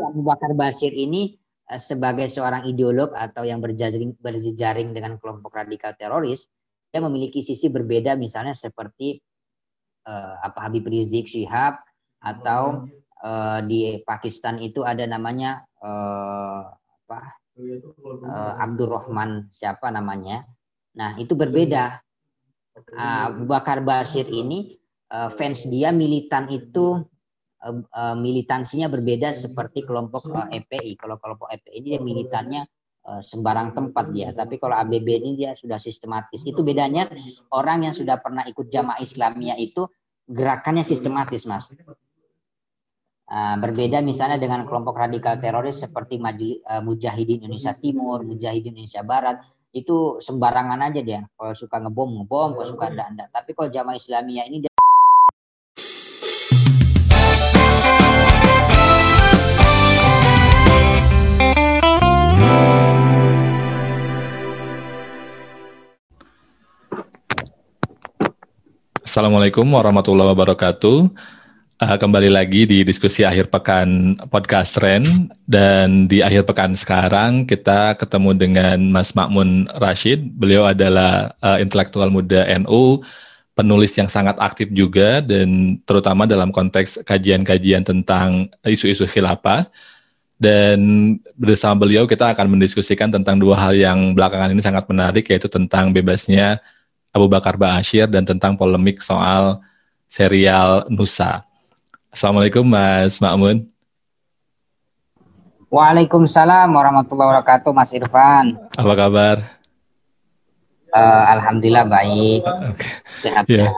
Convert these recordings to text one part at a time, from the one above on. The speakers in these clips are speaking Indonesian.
Abu Bakar Basir ini uh, sebagai seorang ideolog atau yang berjaring berjejaring dengan kelompok radikal teroris, dia memiliki sisi berbeda misalnya seperti uh, apa Habib Rizik Syihab atau uh, di Pakistan itu ada namanya uh, apa uh, Abdurrahman siapa namanya. Nah, itu berbeda. Uh, Abu Bakar Basir ini uh, fans dia militan itu uh, uh, militansinya berbeda seperti kelompok uh, EPI. Kalau kelompok EPI ini dia militannya uh, sembarang tempat dia, tapi kalau ABB ini dia sudah sistematis. Itu bedanya orang yang sudah pernah ikut jamaah Islamiyah itu gerakannya sistematis, Mas. Uh, berbeda misalnya dengan kelompok radikal teroris seperti Majli, uh, Mujahidin Indonesia Timur, Mujahidin Indonesia Barat, itu sembarangan aja dia. Kalau suka ngebom ngebom, kalau suka enggak enggak. Tapi kalau jamaah Islamiyah ini Assalamualaikum warahmatullahi wabarakatuh. Uh, kembali lagi di diskusi akhir pekan podcast Ren dan di akhir pekan sekarang kita ketemu dengan Mas Makmun Rashid. Beliau adalah uh, intelektual muda NU, penulis yang sangat aktif juga dan terutama dalam konteks kajian-kajian tentang isu-isu khilafah. Dan bersama beliau kita akan mendiskusikan tentang dua hal yang belakangan ini sangat menarik yaitu tentang bebasnya Abu Bakar Ba'asyir dan tentang polemik soal serial Nusa. Assalamualaikum Mas Makmun. Waalaikumsalam warahmatullahi wabarakatuh Mas Irfan. Apa kabar? Uh, Alhamdulillah baik. Okay. Sehat yeah.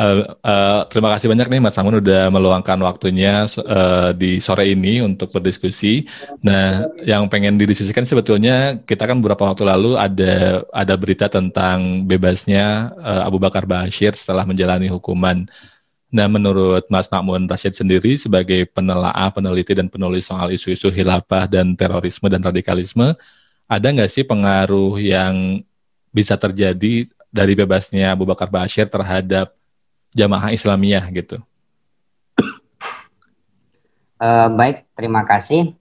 Uh, uh, terima kasih banyak nih Mas Samun udah meluangkan waktunya uh, di sore ini untuk berdiskusi. Nah, yang pengen didiskusikan sebetulnya kita kan beberapa waktu lalu ada ada berita tentang bebasnya uh, Abu Bakar Bashir setelah menjalani hukuman Nah, menurut Mas Makmun Rashid sendiri sebagai penelaah, peneliti dan penulis soal isu-isu hilafah dan terorisme dan radikalisme, ada nggak sih pengaruh yang bisa terjadi dari bebasnya Abu Bakar Bashir terhadap jamaah Islamiyah gitu? Uh, baik, terima kasih.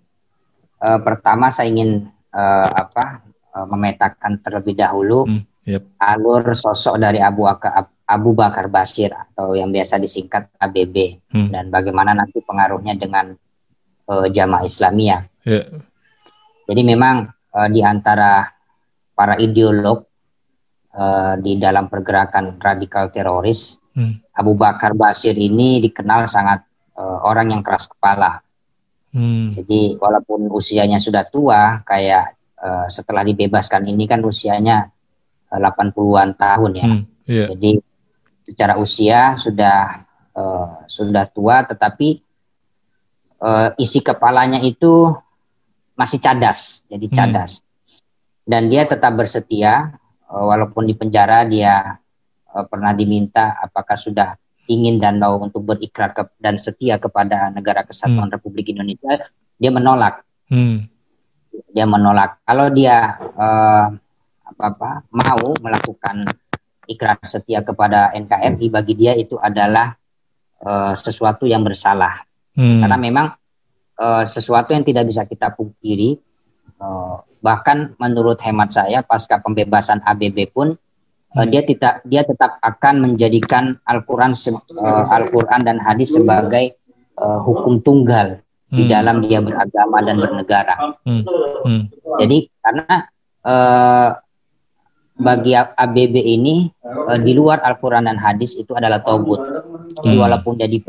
Uh, pertama saya ingin uh, apa uh, memetakan terlebih dahulu hmm, yep. alur sosok dari Abu Bakar Abu Bakar Basir atau yang biasa disingkat ABB hmm. dan bagaimana nanti pengaruhnya dengan uh, jamaah Islamiyah. Yeah. Jadi memang uh, di antara para ideolog uh, di dalam pergerakan radikal teroris, hmm. Abu Bakar Basir ini dikenal sangat uh, orang yang keras kepala. Hmm. Jadi walaupun usianya sudah tua, kayak uh, setelah dibebaskan ini kan usianya 80-an tahun ya. Hmm. Yeah. Jadi secara usia sudah uh, sudah tua tetapi uh, isi kepalanya itu masih cadas jadi hmm. cadas hmm. dan dia tetap bersetia uh, walaupun di penjara dia uh, pernah diminta apakah sudah ingin dan mau untuk berikrar ke, dan setia kepada negara kesatuan hmm. Republik Indonesia dia menolak hmm. dia menolak kalau dia uh, apa apa mau melakukan ikrar setia kepada NKRI bagi dia itu adalah uh, sesuatu yang bersalah hmm. karena memang uh, sesuatu yang tidak bisa kita pungkiri uh, bahkan menurut hemat saya pasca pembebasan ABB pun uh, dia tidak dia tetap akan menjadikan Al-Qur'an uh, Al-Qur'an dan hadis sebagai uh, hukum tunggal hmm. di dalam dia beragama dan bernegara. Hmm. Hmm. Jadi karena uh, bagi ABB ini uh, di luar Al-Quran dan hadis itu adalah togut. Jadi hmm. walaupun jadi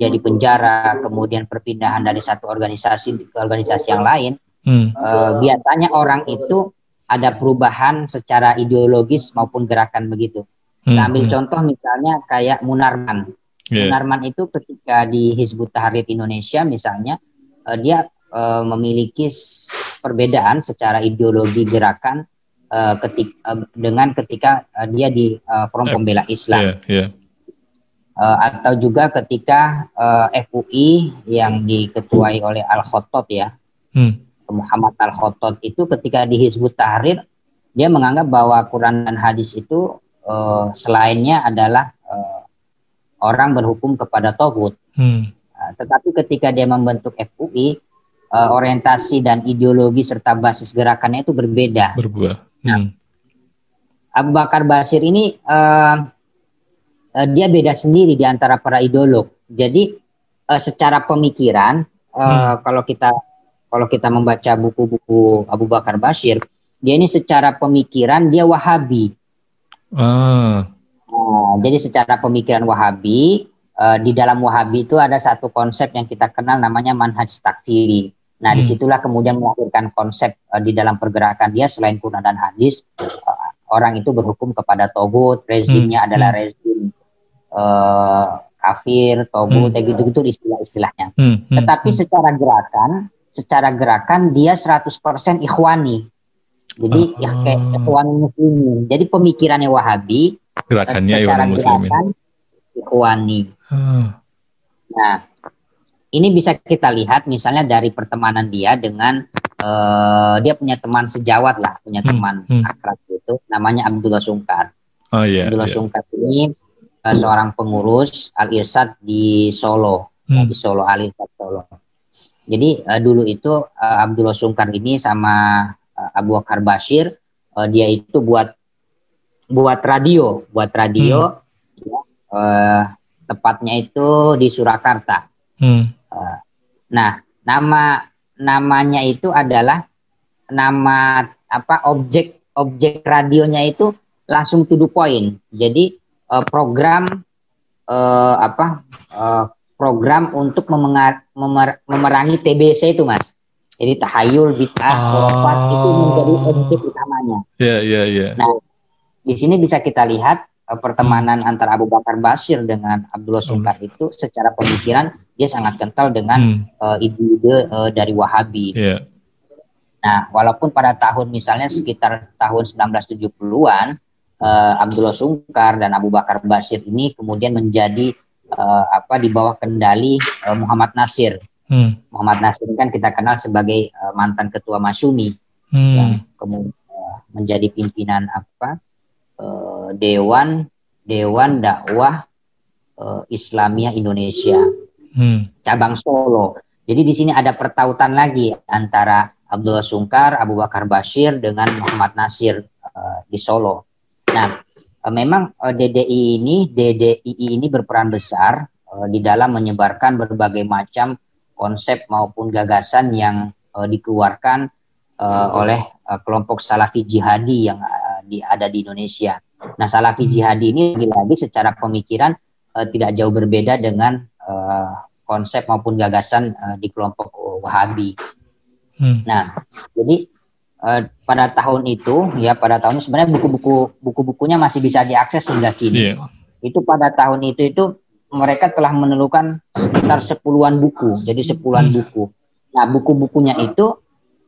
jadi penjara, kemudian perpindahan dari satu organisasi ke organisasi yang lain, hmm. uh, biasanya orang itu ada perubahan secara ideologis maupun gerakan begitu. Hmm. Saya ambil hmm. contoh misalnya kayak Munarman. Yeah. Munarman itu ketika di Hizbut Tahrir Indonesia misalnya, uh, dia uh, memiliki perbedaan secara ideologi gerakan uh, ketik uh, dengan ketika uh, dia di uh, Forum Pembela Islam. Yeah, yeah. Uh, atau juga ketika uh, FUI yang diketuai oleh Al Khotot ya, hmm. Muhammad Al Khotot itu ketika di Hizbut Tahrir dia menganggap bahwa Quran dan hadis itu uh, selainnya adalah uh, orang berhukum kepada togut. Hmm. Uh, tetapi ketika dia membentuk FUI, uh, orientasi dan ideologi serta basis gerakannya itu berbeda. Berbuah. Nah, hmm. Nah, Abu Bakar Basir ini uh, uh, dia beda sendiri di antara para ideolog. Jadi uh, secara pemikiran uh, hmm. kalau kita kalau kita membaca buku-buku Abu Bakar Basir, dia ini secara pemikiran dia Wahabi. Ah. Nah, jadi secara pemikiran Wahabi uh, di dalam Wahabi itu ada satu konsep yang kita kenal namanya manhaj takfiri. Nah, hmm. di situlah kemudian melahirkan konsep uh, di dalam pergerakan dia selain Quran dan hadis, uh, orang itu berhukum kepada togut, rezimnya hmm. adalah hmm. rezim uh, kafir, togut, hmm. gitu-gitu istilah-istilahnya. Hmm. Hmm. Tetapi hmm. secara gerakan, secara gerakan dia 100% ikhwani. Jadi uh, ya kayak ikhwani muslimin. Jadi pemikirannya Wahabi, gerakannya secara gerakan ikhwani. Uh. Nah, ini bisa kita lihat misalnya dari pertemanan dia dengan uh, dia punya teman sejawat lah, punya hmm, teman hmm. akrab itu namanya Abdullah Sungkar. Oh iya. Abdullah yeah. Sungkar ini uh, seorang pengurus Al Irsad di Solo, hmm. di Solo Al Irsad Solo. Jadi uh, dulu itu uh, Abdullah Sungkar ini sama uh, Abu Bakar Bashir uh, dia itu buat buat radio, buat radio hmm. ya, uh, tepatnya itu di Surakarta. Hmm. Eh, nah, nama namanya itu adalah nama apa objek objek radionya itu langsung to the point. Jadi uh, program uh, apa uh, program untuk memengar, memer, memerangi TBC itu, Mas. Jadi tahayul, bid'ah, oh. itu menjadi objek utamanya. Iya, yeah, iya, yeah, iya. Yeah. Nah, di sini bisa kita lihat uh, pertemanan hmm. antara Abu Bakar Basir dengan Abdullah Sungkar hmm. itu secara pemikiran dia sangat kental dengan hmm. uh, ide-ide uh, dari Wahabi. Yeah. Nah, walaupun pada tahun misalnya sekitar tahun 1970-an uh, Abdullah Sungkar dan Abu Bakar Basir ini kemudian menjadi uh, apa di bawah kendali uh, Muhammad Nasir. Hmm. Muhammad Nasir kan kita kenal sebagai uh, mantan ketua Masyumi hmm. yang kemudian uh, menjadi pimpinan apa uh, Dewan Dewan Dakwah uh, Islamiyah Indonesia hmm. cabang Solo. Jadi di sini ada pertautan lagi antara Abdullah Sungkar, Abu Bakar Bashir dengan Muhammad Nasir uh, di Solo. Nah, memang uh, DDI ini DDI ini berperan besar uh, di dalam menyebarkan berbagai macam konsep maupun gagasan yang uh, dikeluarkan uh, oleh uh, kelompok Salafi Jihadi yang uh, di, ada di Indonesia. Nah, Salafi hmm. Jihadi ini lagi-lagi secara pemikiran uh, tidak jauh berbeda dengan uh, konsep maupun gagasan uh, di kelompok Wahabi. Hmm. Nah, jadi uh, pada tahun itu ya pada tahun sebenarnya buku-buku buku-bukunya masih bisa diakses hingga kini. Yeah. Itu pada tahun itu itu mereka telah menemukan sekitar sepuluhan buku, jadi sepuluhan hmm. buku. Nah, buku-bukunya itu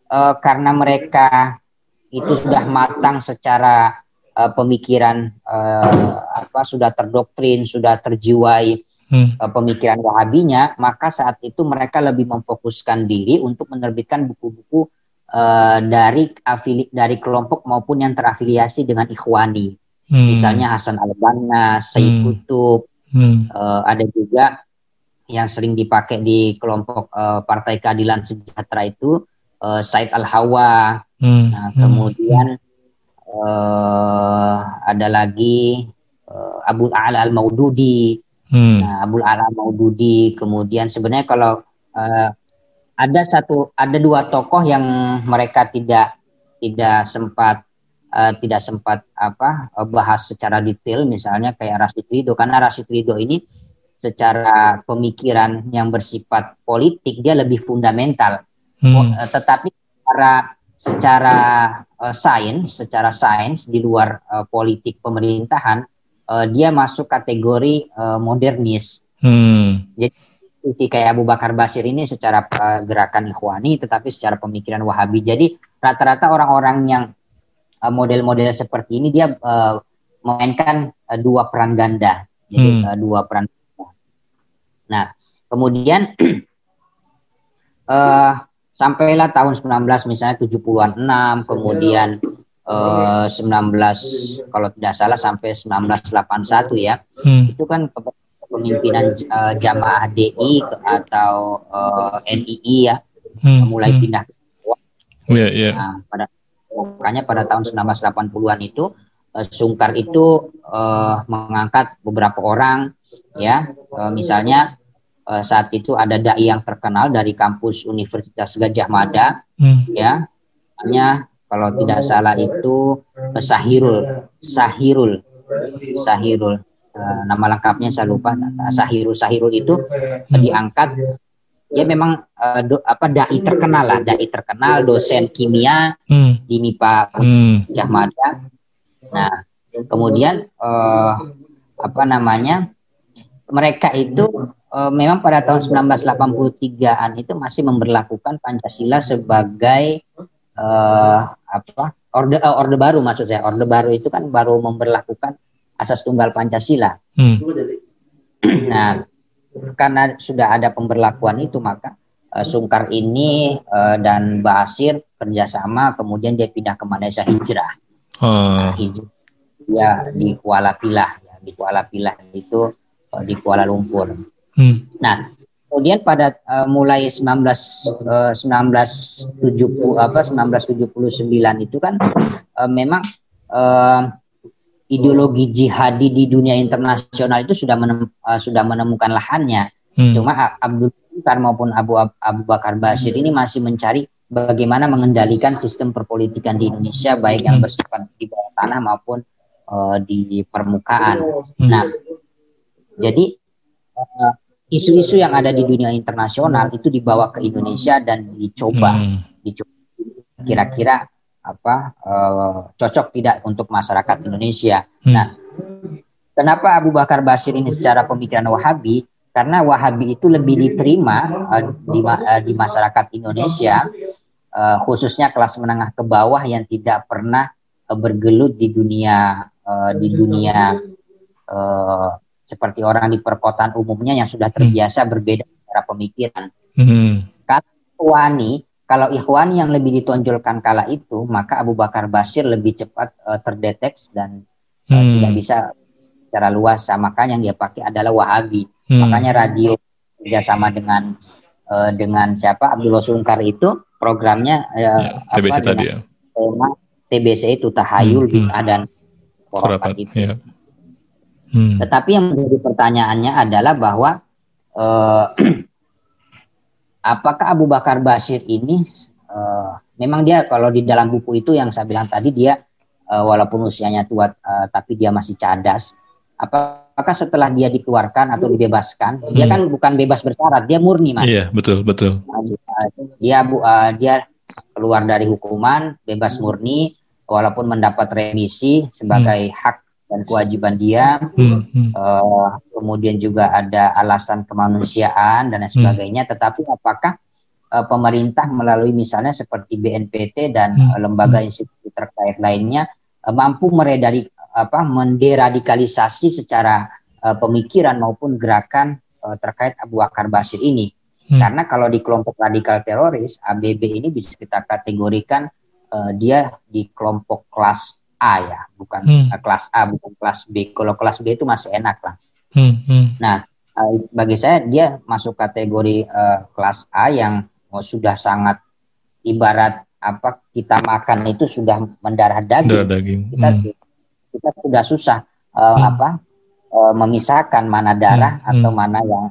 uh, karena mereka itu sudah matang secara uh, pemikiran uh, apa sudah terdoktrin, sudah terjiwai hmm. pemikiran Wahabinya, maka saat itu mereka lebih memfokuskan diri untuk menerbitkan buku-buku uh, dari afili dari kelompok maupun yang terafiliasi dengan Ikhwani. Hmm. Misalnya Hasan Al-Banna, Sayyid hmm. Kutub, hmm. Uh, ada juga yang sering dipakai di kelompok uh, Partai Keadilan Sejahtera itu uh, Said Al-Hawa. Hmm. Nah, hmm. kemudian uh, ada lagi uh, Abu Ala Al-Maududi. Hmm. Nah, Abdul Ala Maududi. Kemudian sebenarnya kalau uh, ada satu, ada dua tokoh yang mereka tidak tidak sempat uh, tidak sempat apa bahas secara detail, misalnya kayak Rasid Ridho, karena Rasid Ridho ini secara pemikiran yang bersifat politik dia lebih fundamental. Hmm. Uh, tetapi secara secara uh, sains, secara sains di luar uh, politik pemerintahan uh, dia masuk kategori uh, modernis. Hmm. Jadi si kayak Abu Bakar Basir ini secara uh, gerakan Ikhwani, tetapi secara pemikiran Wahabi. Jadi rata-rata orang-orang yang uh, model-model seperti ini dia uh, memainkan uh, dua peran ganda. Jadi hmm. uh, dua peran. Nah, kemudian uh, sampailah tahun 19 misalnya 70-an 6, kemudian eh, 19 kalau tidak salah sampai 1981 ya. Hmm. Itu kan kepemimpinan uh, jamaah DI atau uh, eh, NII ya. hmm. mulai hmm. pindah ke yeah, yeah. Nah, pada makanya pada tahun 1980-an itu uh, Sungkar itu uh, mengangkat beberapa orang ya uh, misalnya uh, saat itu ada dai yang terkenal dari kampus Universitas Gajah Mada hmm. ya hanya kalau tidak salah itu Sahirul Sahirul Sahirul uh, nama lengkapnya saya lupa Sahirul Sahirul itu hmm. diangkat dia memang uh, do, apa dai terkenal lah dai terkenal dosen kimia hmm. di MIPA hmm. Mada nah kemudian uh, apa namanya mereka itu uh, memang pada tahun 1983an itu masih memperlakukan Pancasila sebagai uh, apa orde uh, orde baru maksud saya orde baru itu kan baru memperlakukan asas tunggal Pancasila. Hmm. nah karena sudah ada pemberlakuan itu maka uh, Sungkar ini uh, dan Basir kerjasama kemudian dia pindah ke Malaysia hijrah. Hmm. Nah, hijrah ya di Kuala Pilah ya di Kuala Pilah itu uh, di Kuala Lumpur. Hmm. Nah Kemudian pada uh, mulai 19 uh, 1970 apa 1979 itu kan uh, memang uh, ideologi jihadi di dunia internasional itu sudah menem, uh, sudah menemukan lahannya. Hmm. Cuma Abdul Bakar maupun Abu Abu Bakar Basir ini masih mencari bagaimana mengendalikan sistem perpolitikan di Indonesia baik yang hmm. bersifat di bawah tanah maupun uh, di permukaan. Hmm. Nah, jadi uh, isu-isu yang ada di dunia internasional itu dibawa ke Indonesia dan dicoba, hmm. dicoba kira-kira apa uh, cocok tidak untuk masyarakat Indonesia. Hmm. Nah, kenapa Abu Bakar Basir ini secara pemikiran Wahabi? Karena Wahabi itu lebih diterima uh, di, uh, di masyarakat Indonesia, uh, khususnya kelas menengah ke bawah yang tidak pernah uh, bergelut di dunia uh, di dunia uh, seperti orang di perkotaan umumnya yang sudah terbiasa hmm. berbeda secara pemikiran. Hmm. Ikhwani, kalau Ikhwani yang lebih ditonjolkan kala itu, maka Abu Bakar Basir lebih cepat uh, terdeteksi dan uh, hmm. tidak bisa secara luas. Makanya yang dia pakai adalah Wahabi. Hmm. Makanya radio kerjasama dengan uh, dengan siapa Abdullah Sungkar itu programnya uh, ya, TBC apa, tadi ya. Tema TBC itu tahayul hmm. bid'ah dan khurafat itu. Ya. Hmm. Tetapi yang menjadi pertanyaannya adalah bahwa eh, apakah Abu Bakar Basir ini eh, memang dia kalau di dalam buku itu yang saya bilang tadi dia eh, walaupun usianya tua eh, tapi dia masih cadas. Apakah setelah dia dikeluarkan atau dibebaskan, hmm. dia kan bukan bebas bersyarat, dia murni mas. Iya betul betul. Dia bu, uh, dia keluar dari hukuman, bebas murni, walaupun mendapat remisi sebagai hmm. hak dan kewajiban dia. Hmm, hmm. Uh, kemudian juga ada alasan kemanusiaan dan lain hmm. sebagainya. Hmm. Tetapi apakah uh, pemerintah melalui misalnya seperti BNPT dan hmm. uh, lembaga hmm. institusi terkait lainnya uh, mampu meredari apa menderadikalisasi secara uh, pemikiran maupun gerakan uh, terkait Abu Bakar Basir ini. Hmm. Karena kalau di kelompok radikal teroris ABB ini bisa kita kategorikan uh, dia di kelompok kelas A ya, bukan hmm. uh, kelas A, bukan kelas B. Kalau kelas B itu masih enak lah. Hmm. Hmm. Nah, uh, bagi saya dia masuk kategori uh, kelas A yang oh, sudah sangat ibarat apa kita makan itu sudah mendarah daging. daging. Kita hmm. kita sudah susah uh, hmm. apa uh, memisahkan mana darah hmm. atau hmm. mana yang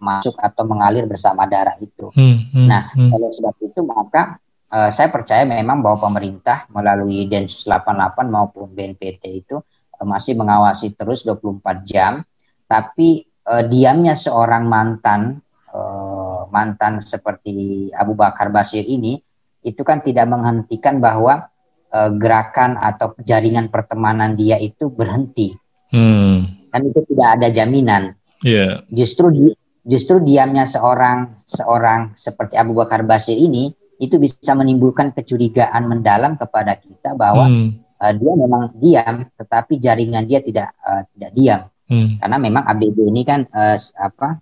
masuk atau mengalir bersama darah itu. Hmm. Hmm. Nah, hmm. oleh sebab itu maka uh, saya percaya memang bahwa pemerintah melalui Densus 88 maupun BNPT itu uh, masih mengawasi terus 24 jam, tapi uh, diamnya seorang mantan uh, mantan seperti Abu Bakar Basir ini itu kan tidak menghentikan bahwa uh, gerakan atau jaringan pertemanan dia itu berhenti. Hmm. Dan itu tidak ada jaminan. Yeah. Justru di, justru diamnya seorang seorang seperti Abu Bakar Basir ini itu bisa menimbulkan kecurigaan mendalam kepada kita bahwa hmm. uh, dia memang diam, tetapi jaringan dia tidak uh, tidak diam, hmm. karena memang ABB ini kan uh, apa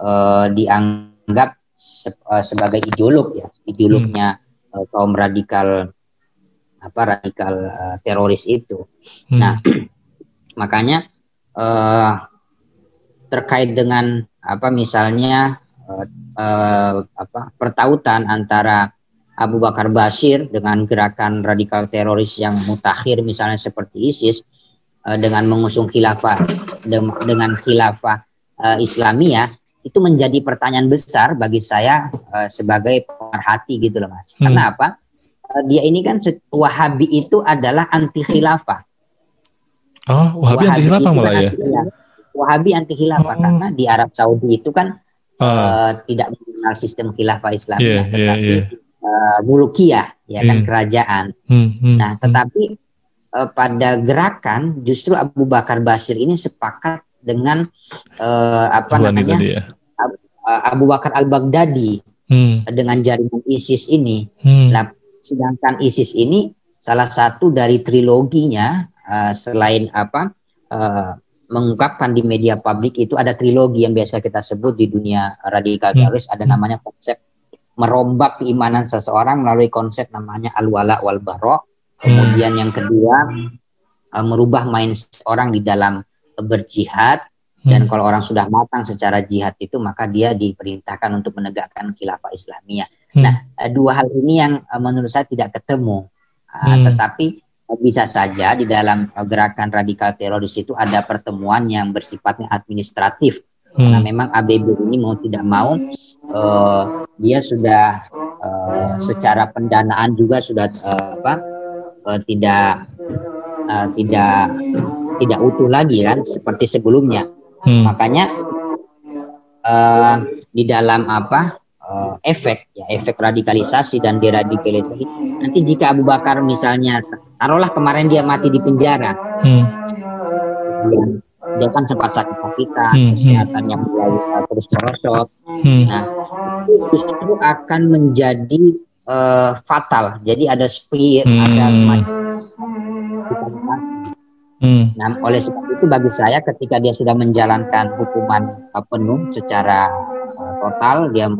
uh, dianggap se uh, sebagai ideolog ya, ideolognya hmm. uh, kaum radikal apa radikal uh, teroris itu. Hmm. Nah, makanya uh, terkait dengan apa misalnya uh, uh, apa pertautan antara Abu Bakar Basir dengan gerakan radikal teroris yang mutakhir misalnya seperti ISIS uh, dengan mengusung khilafah dengan khilafah uh, Islamiyah itu menjadi pertanyaan besar bagi saya uh, sebagai pemerhati gitu loh mas. Hmm. Karena apa? Dia ini kan Wahabi itu adalah anti khilafah. Oh, Wahabi, Wahabi anti khilafah malah ya. Wahabi anti khilafah oh. karena di Arab Saudi itu kan uh. Uh, tidak mengenal sistem khilafah Islam yeah, tetapi yeah, yeah uh, mulukiah ya kan hmm. kerajaan. Hmm, hmm, nah, hmm. tetapi uh, pada gerakan justru Abu Bakar Basir ini sepakat dengan uh, apa Tuhan namanya ya. Abu, uh, Abu Bakar Al Baghdadi hmm. dengan jaringan ISIS ini. Hmm. Nah, sedangkan ISIS ini salah satu dari triloginya uh, selain apa uh, mengungkapkan di media publik itu ada trilogi yang biasa kita sebut di dunia radikal teroris hmm. ada namanya konsep merombak keimanan seseorang melalui konsep namanya al-wala wal bara. Kemudian yang kedua uh, merubah mindset orang di dalam berjihad dan hmm. kalau orang sudah matang secara jihad itu maka dia diperintahkan untuk menegakkan khilafah Islamiyah. Hmm. Nah, uh, dua hal ini yang uh, menurut saya tidak ketemu. Hmm. Tetapi bisa saja di dalam gerakan radikal teroris itu ada pertemuan yang bersifatnya administratif Hmm. Karena memang ABB ini mau tidak mau uh, dia sudah uh, secara pendanaan juga sudah uh, apa uh, tidak uh, tidak tidak utuh lagi kan seperti sebelumnya. Hmm. Makanya uh, di dalam apa uh, efek ya efek radikalisasi dan deradikalisasi nanti jika Abu Bakar misalnya taruhlah kemarin dia mati di penjara. Hmm dia kan sempat sakit sakitan hmm, hmm, kesehatannya mulai terus merosot hmm. nah justru akan menjadi uh, fatal jadi ada spear hmm. ada semacam hmm. nah oleh sebab itu bagi saya ketika dia sudah menjalankan hukuman uh, penuh secara uh, total dia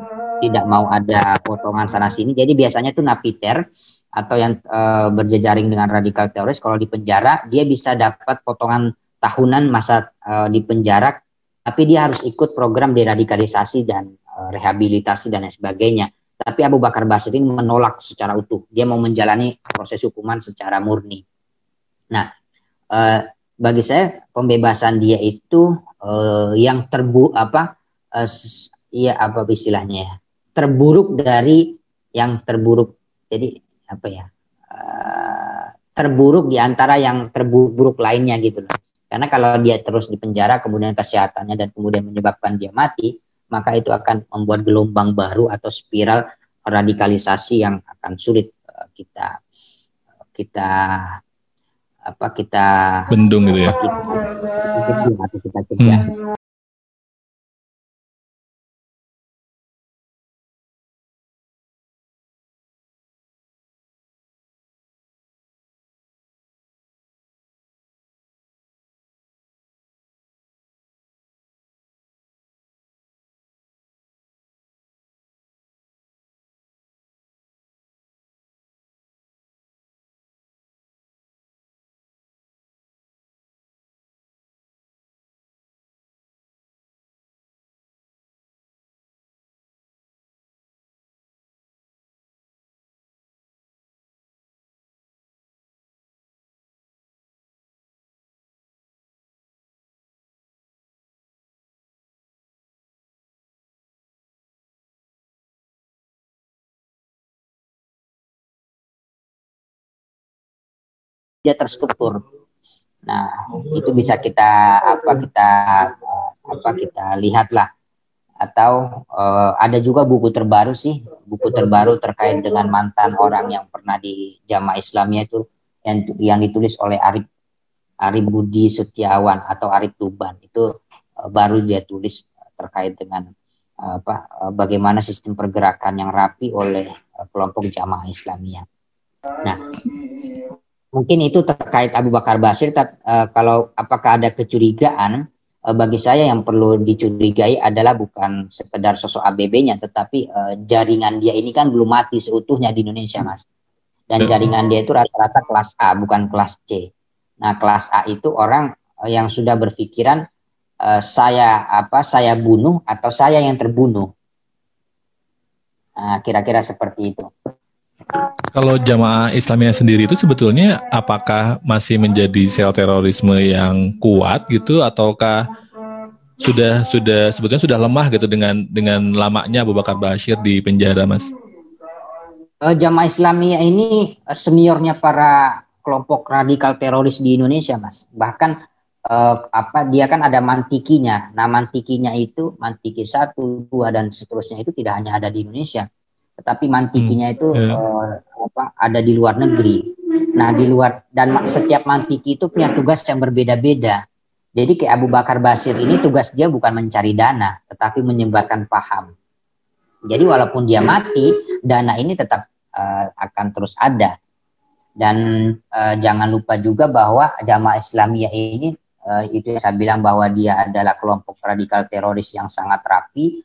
tidak mau ada potongan sana sini jadi biasanya itu napiter atau yang uh, berjejaring dengan radikal teroris kalau di penjara dia bisa dapat potongan tahunan masa uh, di penjara, tapi dia harus ikut program deradikalisasi dan uh, rehabilitasi dan lain sebagainya. Tapi Abu Bakar Basir ini menolak secara utuh. Dia mau menjalani proses hukuman secara murni. Nah, uh, bagi saya pembebasan dia itu yang terbu apa uh, ya apa istilahnya ya terburuk dari yang terburuk. Jadi apa ya? Terburuk di antara yang terburuk lainnya gitu loh. Karena kalau dia terus di penjara kemudian kesehatannya dan kemudian menyebabkan dia mati, maka itu akan membuat gelombang baru atau spiral radikalisasi yang akan sulit eh, kita kita apa kita bendung gitu ya. Kita, kita, kita, kita, hmm. Dia terstruktur. Nah, itu bisa kita apa kita apa kita lihatlah atau uh, ada juga buku terbaru sih, buku terbaru terkait dengan mantan orang yang pernah di jamaah Islamnya itu yang yang ditulis oleh Arif Arif Budi Setiawan atau Arif Tuban itu uh, baru dia tulis terkait dengan uh, apa bagaimana sistem pergerakan yang rapi oleh kelompok jamaah Islamiyah. Nah, mungkin itu terkait Abu Bakar Basir tapi uh, kalau apakah ada kecurigaan uh, bagi saya yang perlu dicurigai adalah bukan sekedar sosok ABB-nya tetapi uh, jaringan dia ini kan belum mati seutuhnya di Indonesia Mas. Dan jaringan dia itu rata-rata kelas A bukan kelas C. Nah kelas A itu orang yang sudah berpikiran uh, saya apa saya bunuh atau saya yang terbunuh. Nah, kira-kira seperti itu. Kalau jamaah Islamiyah sendiri itu sebetulnya apakah masih menjadi sel terorisme yang kuat gitu ataukah sudah sudah sebetulnya sudah lemah gitu dengan dengan lamanya Abu Bakar Bashir di penjara, Mas? Uh, jamaah Islamiyah ini uh, seniornya para kelompok radikal teroris di Indonesia, Mas. Bahkan uh, apa dia kan ada mantikinya. Nah, mantikinya itu mantiki satu, dua dan seterusnya itu tidak hanya ada di Indonesia, tetapi mantikinya hmm, itu yeah. uh, apa ada di luar negeri. Nah, di luar dan setiap mantiki itu punya tugas yang berbeda-beda. Jadi kayak Abu Bakar Basir ini tugas dia bukan mencari dana, tetapi menyebarkan paham. Jadi walaupun dia mati, dana ini tetap uh, akan terus ada. Dan uh, jangan lupa juga bahwa jamaah Islamiyah ini uh, itu yang saya bilang bahwa dia adalah kelompok radikal teroris yang sangat rapi,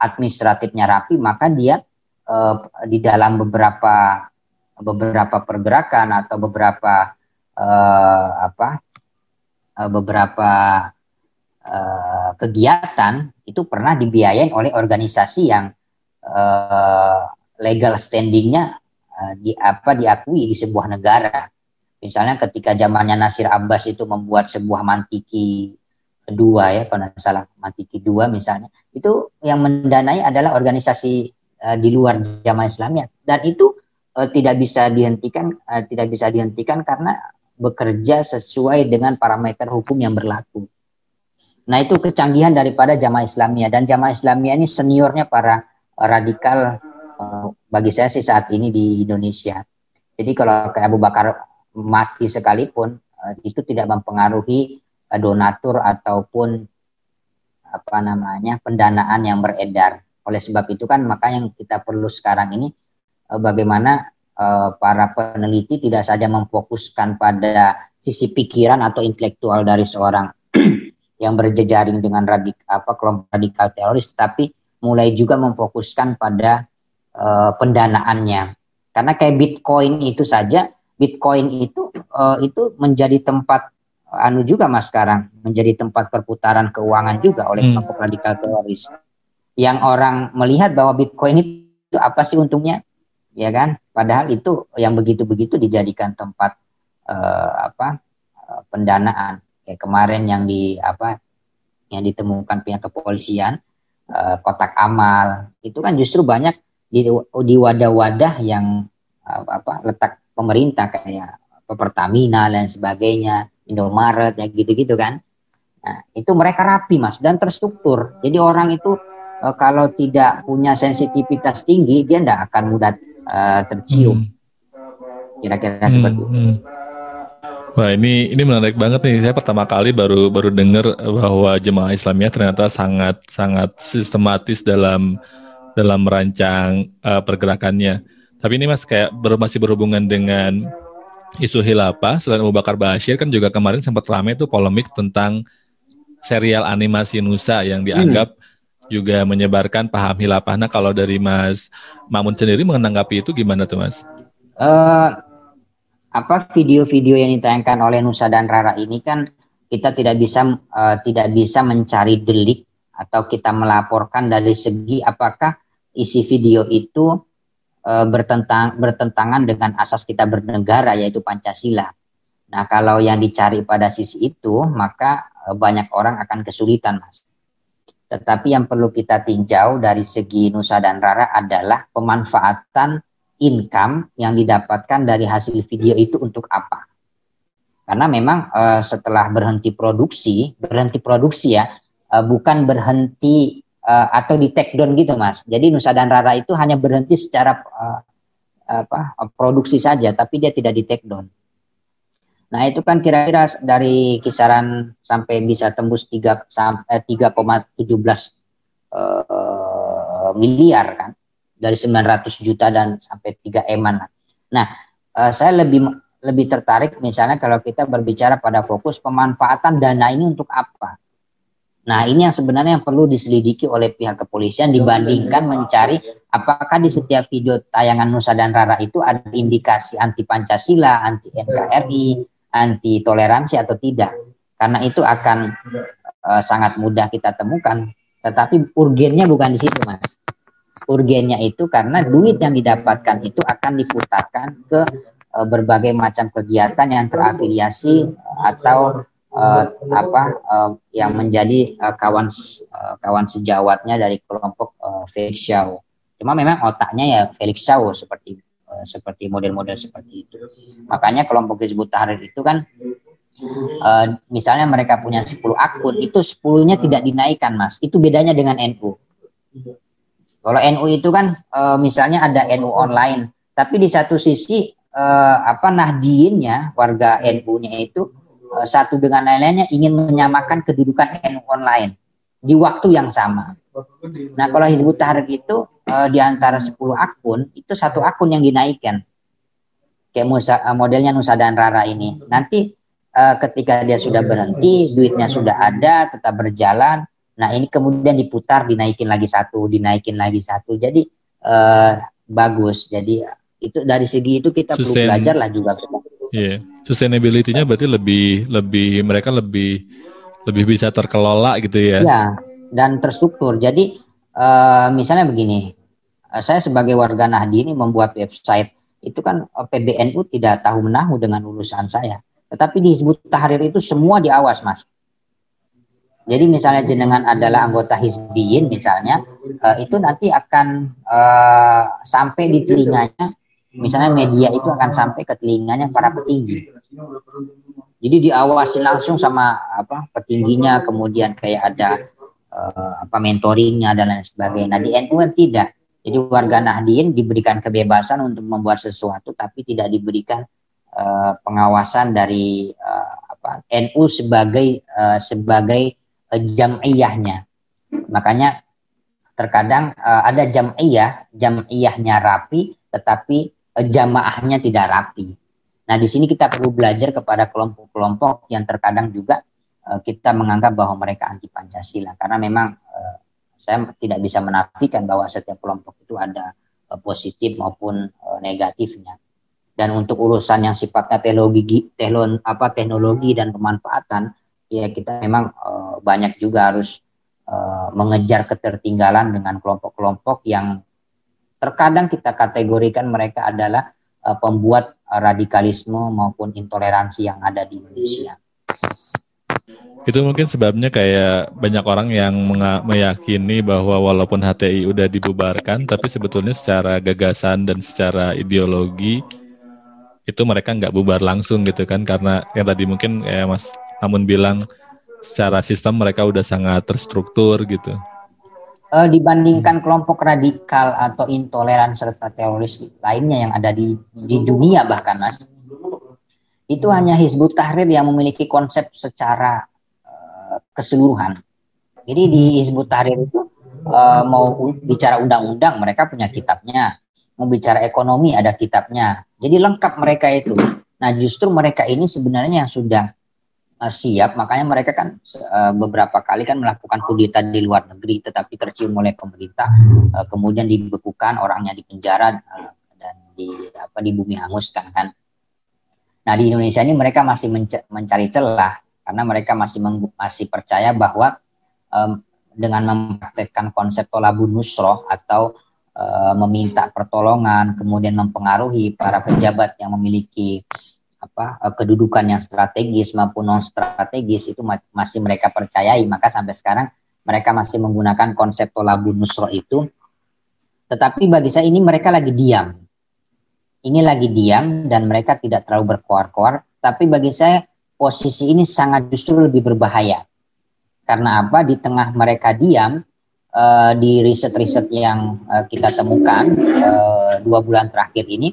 administratifnya rapi, maka dia uh, di dalam beberapa beberapa pergerakan atau beberapa uh, apa uh, beberapa uh, kegiatan itu pernah dibiayain oleh organisasi yang uh, legal standingnya uh, di apa diakui di sebuah negara. Misalnya ketika zamannya Nasir Abbas itu membuat sebuah mantiki kedua ya kalau tidak salah mantiki dua misalnya itu yang mendanai adalah organisasi uh, di luar jamaah Islamiyah dan itu uh, tidak bisa dihentikan uh, tidak bisa dihentikan karena bekerja sesuai dengan parameter hukum yang berlaku. Nah itu kecanggihan daripada jamaah Islamiyah dan jamaah Islamiyah ini seniornya para radikal bagi saya sih saat ini di Indonesia. Jadi kalau kayak Abu Bakar mati sekalipun itu tidak mempengaruhi uh, donatur ataupun apa namanya pendanaan yang beredar. Oleh sebab itu kan maka yang kita perlu sekarang ini bagaimana Eh, para peneliti tidak saja memfokuskan pada sisi pikiran atau intelektual dari seorang yang berjejaring dengan radik apa kelompok radikal teroris, tapi mulai juga memfokuskan pada uh, pendanaannya. Karena kayak Bitcoin itu saja, Bitcoin itu uh, itu menjadi tempat anu juga mas sekarang menjadi tempat perputaran keuangan juga oleh hmm. kelompok radikal teroris. Yang orang melihat bahwa Bitcoin itu apa sih untungnya? ya kan? Padahal itu yang begitu-begitu dijadikan tempat uh, apa uh, pendanaan. Kayak kemarin yang di apa yang ditemukan pihak kepolisian uh, kotak amal itu kan justru banyak di di wadah-wadah yang uh, apa letak pemerintah kayak Pertamina dan sebagainya, Indomaret ya gitu-gitu kan. Nah, itu mereka rapi Mas dan terstruktur. Jadi orang itu uh, kalau tidak punya sensitivitas tinggi dia tidak akan mudah uh, tercium. kira Kira-kira hmm. seperti itu. Hmm. Wah ini ini menarik banget nih. Saya pertama kali baru baru dengar bahwa jemaah Islamiyah ternyata sangat sangat sistematis dalam dalam merancang uh, pergerakannya. Tapi ini mas kayak ber, masih berhubungan dengan isu hilafah. Selain Abu Bakar Bashir kan juga kemarin sempat ramai itu polemik tentang serial animasi Nusa yang dianggap hmm juga menyebarkan paham hilafah. Nah, kalau dari Mas Mamun sendiri menanggapi itu gimana tuh, Mas? Uh, apa video-video yang ditayangkan oleh Nusa dan Rara ini kan kita tidak bisa uh, tidak bisa mencari delik atau kita melaporkan dari segi apakah isi video itu uh, bertentang bertentangan dengan asas kita bernegara yaitu Pancasila. Nah, kalau yang dicari pada sisi itu, maka banyak orang akan kesulitan, Mas. Tetapi yang perlu kita tinjau dari segi Nusa dan Rara adalah pemanfaatan income yang didapatkan dari hasil video itu untuk apa. Karena memang uh, setelah berhenti produksi, berhenti produksi ya, uh, bukan berhenti uh, atau di take down gitu mas. Jadi Nusa dan Rara itu hanya berhenti secara uh, apa produksi saja, tapi dia tidak di take down. Nah, itu kan kira-kira dari kisaran sampai bisa tembus 3 sampai 3,17 uh, miliar kan. Dari 900 juta dan sampai 3 eman. Nah, uh, saya lebih lebih tertarik misalnya kalau kita berbicara pada fokus pemanfaatan dana ini untuk apa. Nah, ini yang sebenarnya yang perlu diselidiki oleh pihak kepolisian dibandingkan mencari apakah di setiap video tayangan Nusa dan Rara itu ada indikasi anti Pancasila, anti NKRI, anti toleransi atau tidak. Karena itu akan uh, sangat mudah kita temukan. Tetapi urgennya bukan di situ mas. Urgennya itu karena duit yang didapatkan itu akan diputarkan ke uh, berbagai macam kegiatan yang terafiliasi atau uh, apa uh, yang menjadi uh, kawan uh, kawan sejawatnya dari kelompok uh, Felix Shaw. Cuma memang otaknya ya Felix Shaw seperti uh, seperti model-model seperti itu. Makanya kelompok Hizbut Tahrir itu kan uh, misalnya mereka punya 10 akun, itu 10-nya tidak dinaikkan, Mas. Itu bedanya dengan NU. Kalau NU itu kan uh, misalnya ada NU online, tapi di satu sisi uh, apa Nahdiinnya warga NU-nya itu uh, satu dengan lain-lainnya ingin menyamakan kedudukan NU online di waktu yang sama. Nah, kalau Hizbut Tahrir itu uh, di antara 10 akun, itu satu akun yang dinaikkan. Kayak Musa, uh, modelnya Nusa dan Rara ini. Nanti uh, ketika dia sudah berhenti, duitnya sudah ada, tetap berjalan, Nah ini kemudian diputar, dinaikin lagi satu, dinaikin lagi satu. Jadi uh, bagus. Jadi itu dari segi itu kita Sustain, perlu belajar lah juga. Yeah. sustainability-nya berarti lebih lebih mereka lebih lebih bisa terkelola gitu ya. Iya, dan terstruktur. Jadi uh, misalnya begini, uh, saya sebagai warga Nahdi ini membuat website itu kan uh, PBNU tidak tahu menahu dengan urusan saya. Tetapi di Hizbut Tahrir itu semua diawas, Mas. Jadi misalnya jenengan adalah anggota Hizbiyin misalnya, uh, itu nanti akan uh, sampai di telinganya, misalnya media itu akan sampai ke telinganya para petinggi. Jadi diawasi langsung sama apa petingginya, kemudian kayak ada uh, apa mentoringnya dan lain sebagainya. Nah di NU tidak. Jadi warga Nahdien diberikan kebebasan untuk membuat sesuatu, tapi tidak diberikan uh, pengawasan dari uh, apa NU sebagai uh, sebagai jam'iyahnya. Makanya terkadang uh, ada jam'iyah, jam'iyahnya rapi tetapi uh, jamaahnya tidak rapi. Nah, di sini kita perlu belajar kepada kelompok-kelompok yang terkadang juga kita menganggap bahwa mereka anti Pancasila karena memang uh, saya tidak bisa menafikan bahwa setiap kelompok itu ada uh, positif maupun negatifnya. Dan untuk urusan yang sifatnya teknologi, teknologi apa teknologi dan pemanfaatan ya kita memang banyak juga harus mengejar ketertinggalan dengan kelompok-kelompok yang terkadang kita kategorikan mereka adalah pembuat radikalisme maupun intoleransi yang ada di Indonesia. Itu mungkin sebabnya kayak banyak orang yang meyakini bahwa walaupun HTI udah dibubarkan, tapi sebetulnya secara gagasan dan secara ideologi itu mereka nggak bubar langsung gitu kan karena yang tadi mungkin kayak Mas namun bilang secara sistem mereka udah sangat terstruktur gitu. Uh, dibandingkan kelompok radikal atau intoleran serta teroris lainnya yang ada di di dunia bahkan mas, itu hanya Hizbut Tahrir yang memiliki konsep secara keseluruhan. Jadi di Hizbut Tahrir itu uh, mau bicara undang-undang mereka punya kitabnya, mau bicara ekonomi ada kitabnya. Jadi lengkap mereka itu. Nah justru mereka ini sebenarnya yang sudah uh, siap makanya mereka kan uh, beberapa kali kan melakukan kudeta di luar negeri tetapi tercium oleh pemerintah uh, kemudian dibekukan orangnya di penjara uh, dan di apa di bumi hanguskan kan nah di Indonesia ini mereka masih menc mencari celah karena mereka masih masih percaya bahwa um, dengan mempraktekkan konsep tolabun nusroh atau uh, meminta pertolongan kemudian mempengaruhi para pejabat yang memiliki apa eh, kedudukan yang strategis maupun non strategis itu masih mereka percayai. Maka sampai sekarang mereka masih menggunakan konsep tolabun nusro itu. Tetapi bagi saya ini mereka lagi diam. Ini lagi diam dan mereka tidak terlalu berkoar-koar. Tapi bagi saya posisi ini sangat justru lebih berbahaya karena apa di tengah mereka diam uh, di riset-riset yang uh, kita temukan uh, dua bulan terakhir ini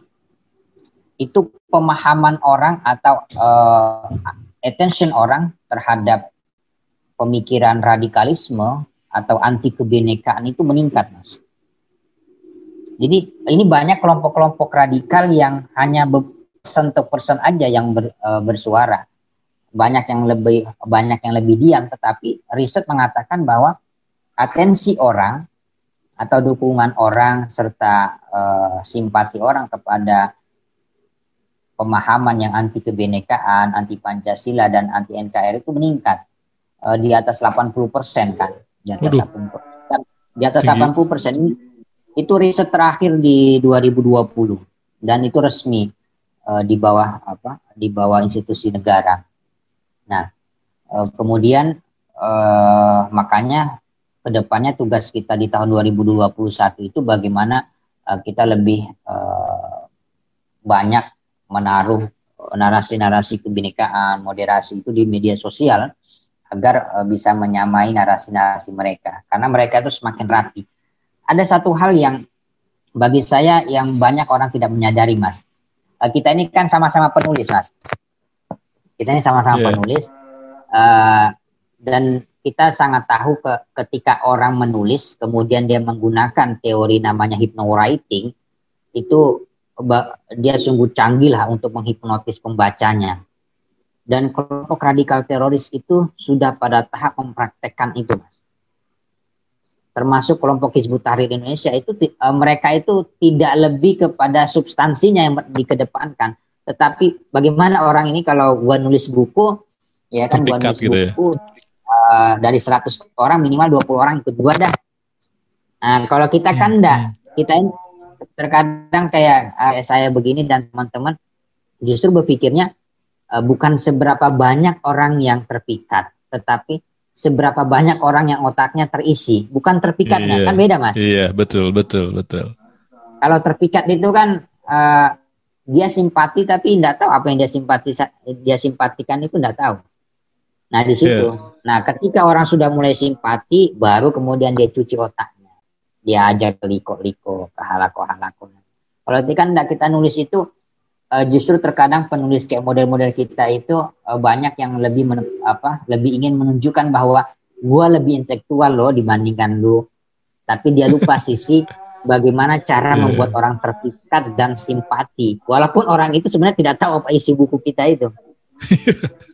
itu pemahaman orang atau uh, attention orang terhadap pemikiran radikalisme atau anti kebinekaan itu meningkat, Mas. Jadi ini banyak kelompok-kelompok radikal yang hanya persen to persen aja yang ber, uh, bersuara. Banyak yang lebih banyak yang lebih diam, tetapi riset mengatakan bahwa atensi orang atau dukungan orang serta uh, simpati orang kepada pemahaman yang anti kebinekaan, anti Pancasila dan anti NKRI itu meningkat uh, di atas 80 persen kan, di atas Waduh. 80 persen. Di atas Tinggi. 80 persen Itu riset terakhir di 2020 dan itu resmi uh, di bawah apa? Di bawah institusi negara. Nah, uh, kemudian uh, makanya ke depannya tugas kita di tahun 2021 itu bagaimana uh, kita lebih uh, banyak menaruh narasi-narasi kebinekaan, moderasi itu di media sosial agar uh, bisa menyamai narasi-narasi mereka karena mereka itu semakin rapi. Ada satu hal yang bagi saya yang banyak orang tidak menyadari, Mas. Uh, kita ini kan sama-sama penulis, Mas. Kita ini sama-sama yeah. penulis uh, dan kita sangat tahu ke, ketika orang menulis kemudian dia menggunakan teori namanya hypnowriting itu dia sungguh canggih lah untuk menghipnotis pembacanya dan kelompok radikal teroris itu sudah pada tahap mempraktekkan itu, Mas. Termasuk kelompok Hizbut Tahrir Indonesia itu uh, mereka itu tidak lebih kepada substansinya yang dikedepankan, tetapi bagaimana orang ini kalau gua nulis buku, ya kan gua nulis gitu ya? buku ya? uh, dari 100 orang minimal 20 orang ikut gua dah. Nah, kalau kita kan hmm, enggak, hmm. kita terkadang kayak uh, saya begini dan teman-teman justru berpikirnya uh, bukan seberapa banyak orang yang terpikat, tetapi seberapa banyak orang yang otaknya terisi, bukan terpikatnya, iya, kan beda mas? Iya, betul, betul, betul. Kalau terpikat itu kan uh, dia simpati tapi tidak tahu apa yang dia simpati dia simpatikan itu tidak tahu. Nah di situ, yeah. nah ketika orang sudah mulai simpati, baru kemudian dia cuci otaknya, dia ajak liko-liko, ke halako-halako. Kalau itu kan kita nulis itu uh, justru terkadang penulis kayak model-model kita itu uh, banyak yang lebih men, apa lebih ingin menunjukkan bahwa gue lebih intelektual loh dibandingkan lu tapi dia lupa sisi bagaimana cara yeah. membuat orang terpikat dan simpati. Walaupun orang itu sebenarnya tidak tahu apa isi buku kita itu.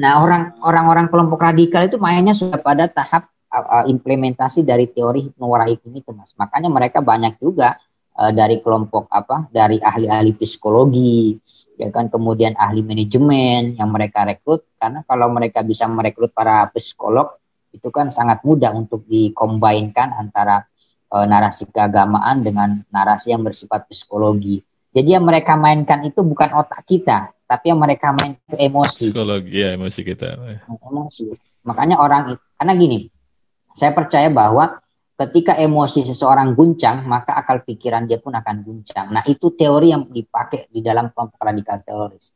Nah orang orang-orang kelompok radikal itu mainnya sudah pada tahap uh, implementasi dari teori hipnowarai ini tuh mas. Makanya mereka banyak juga uh, dari kelompok apa dari ahli-ahli psikologi ya kan kemudian ahli manajemen yang mereka rekrut. Karena kalau mereka bisa merekrut para psikolog itu kan sangat mudah untuk dikombinkan antara uh, narasi keagamaan dengan narasi yang bersifat psikologi jadi yang mereka mainkan itu bukan otak kita tapi yang mereka main itu emosi psikologi ya emosi kita emosi makanya orang karena gini saya percaya bahwa ketika emosi seseorang guncang, maka akal pikiran dia pun akan guncang. Nah, itu teori yang dipakai di dalam kelompok radikal teroris.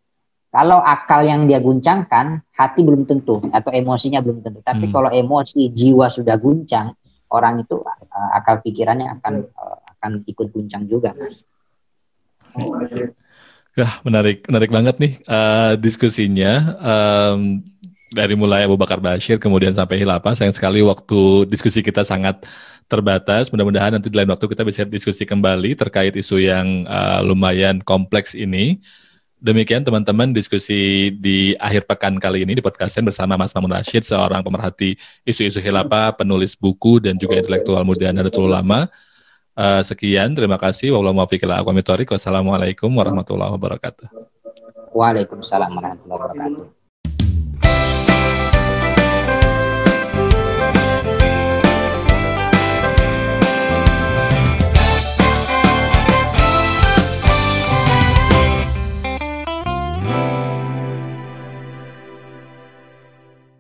Kalau akal yang dia guncangkan, hati belum tentu atau emosinya belum tentu. Tapi hmm. kalau emosi jiwa sudah guncang, orang itu uh, akal pikirannya akan uh, akan ikut guncang juga, Mas. Ya, menarik, menarik banget nih uh, diskusinya. Um, dari mulai Abu Bakar Bashir kemudian sampai Hilapa. Sayang sekali waktu diskusi kita sangat terbatas. Mudah-mudahan nanti di lain waktu kita bisa diskusi kembali terkait isu yang uh, lumayan kompleks ini. Demikian teman-teman diskusi di akhir pekan kali ini di podcastnya bersama Mas Mamun Rashid, seorang pemerhati isu-isu hilapa, penulis buku dan juga intelektual muda Nahdlatul Ulama. Uh, sekian, terima kasih. Wassalamualaikum warahmatullahi wabarakatuh. Waalaikumsalam warahmatullahi wabarakatuh.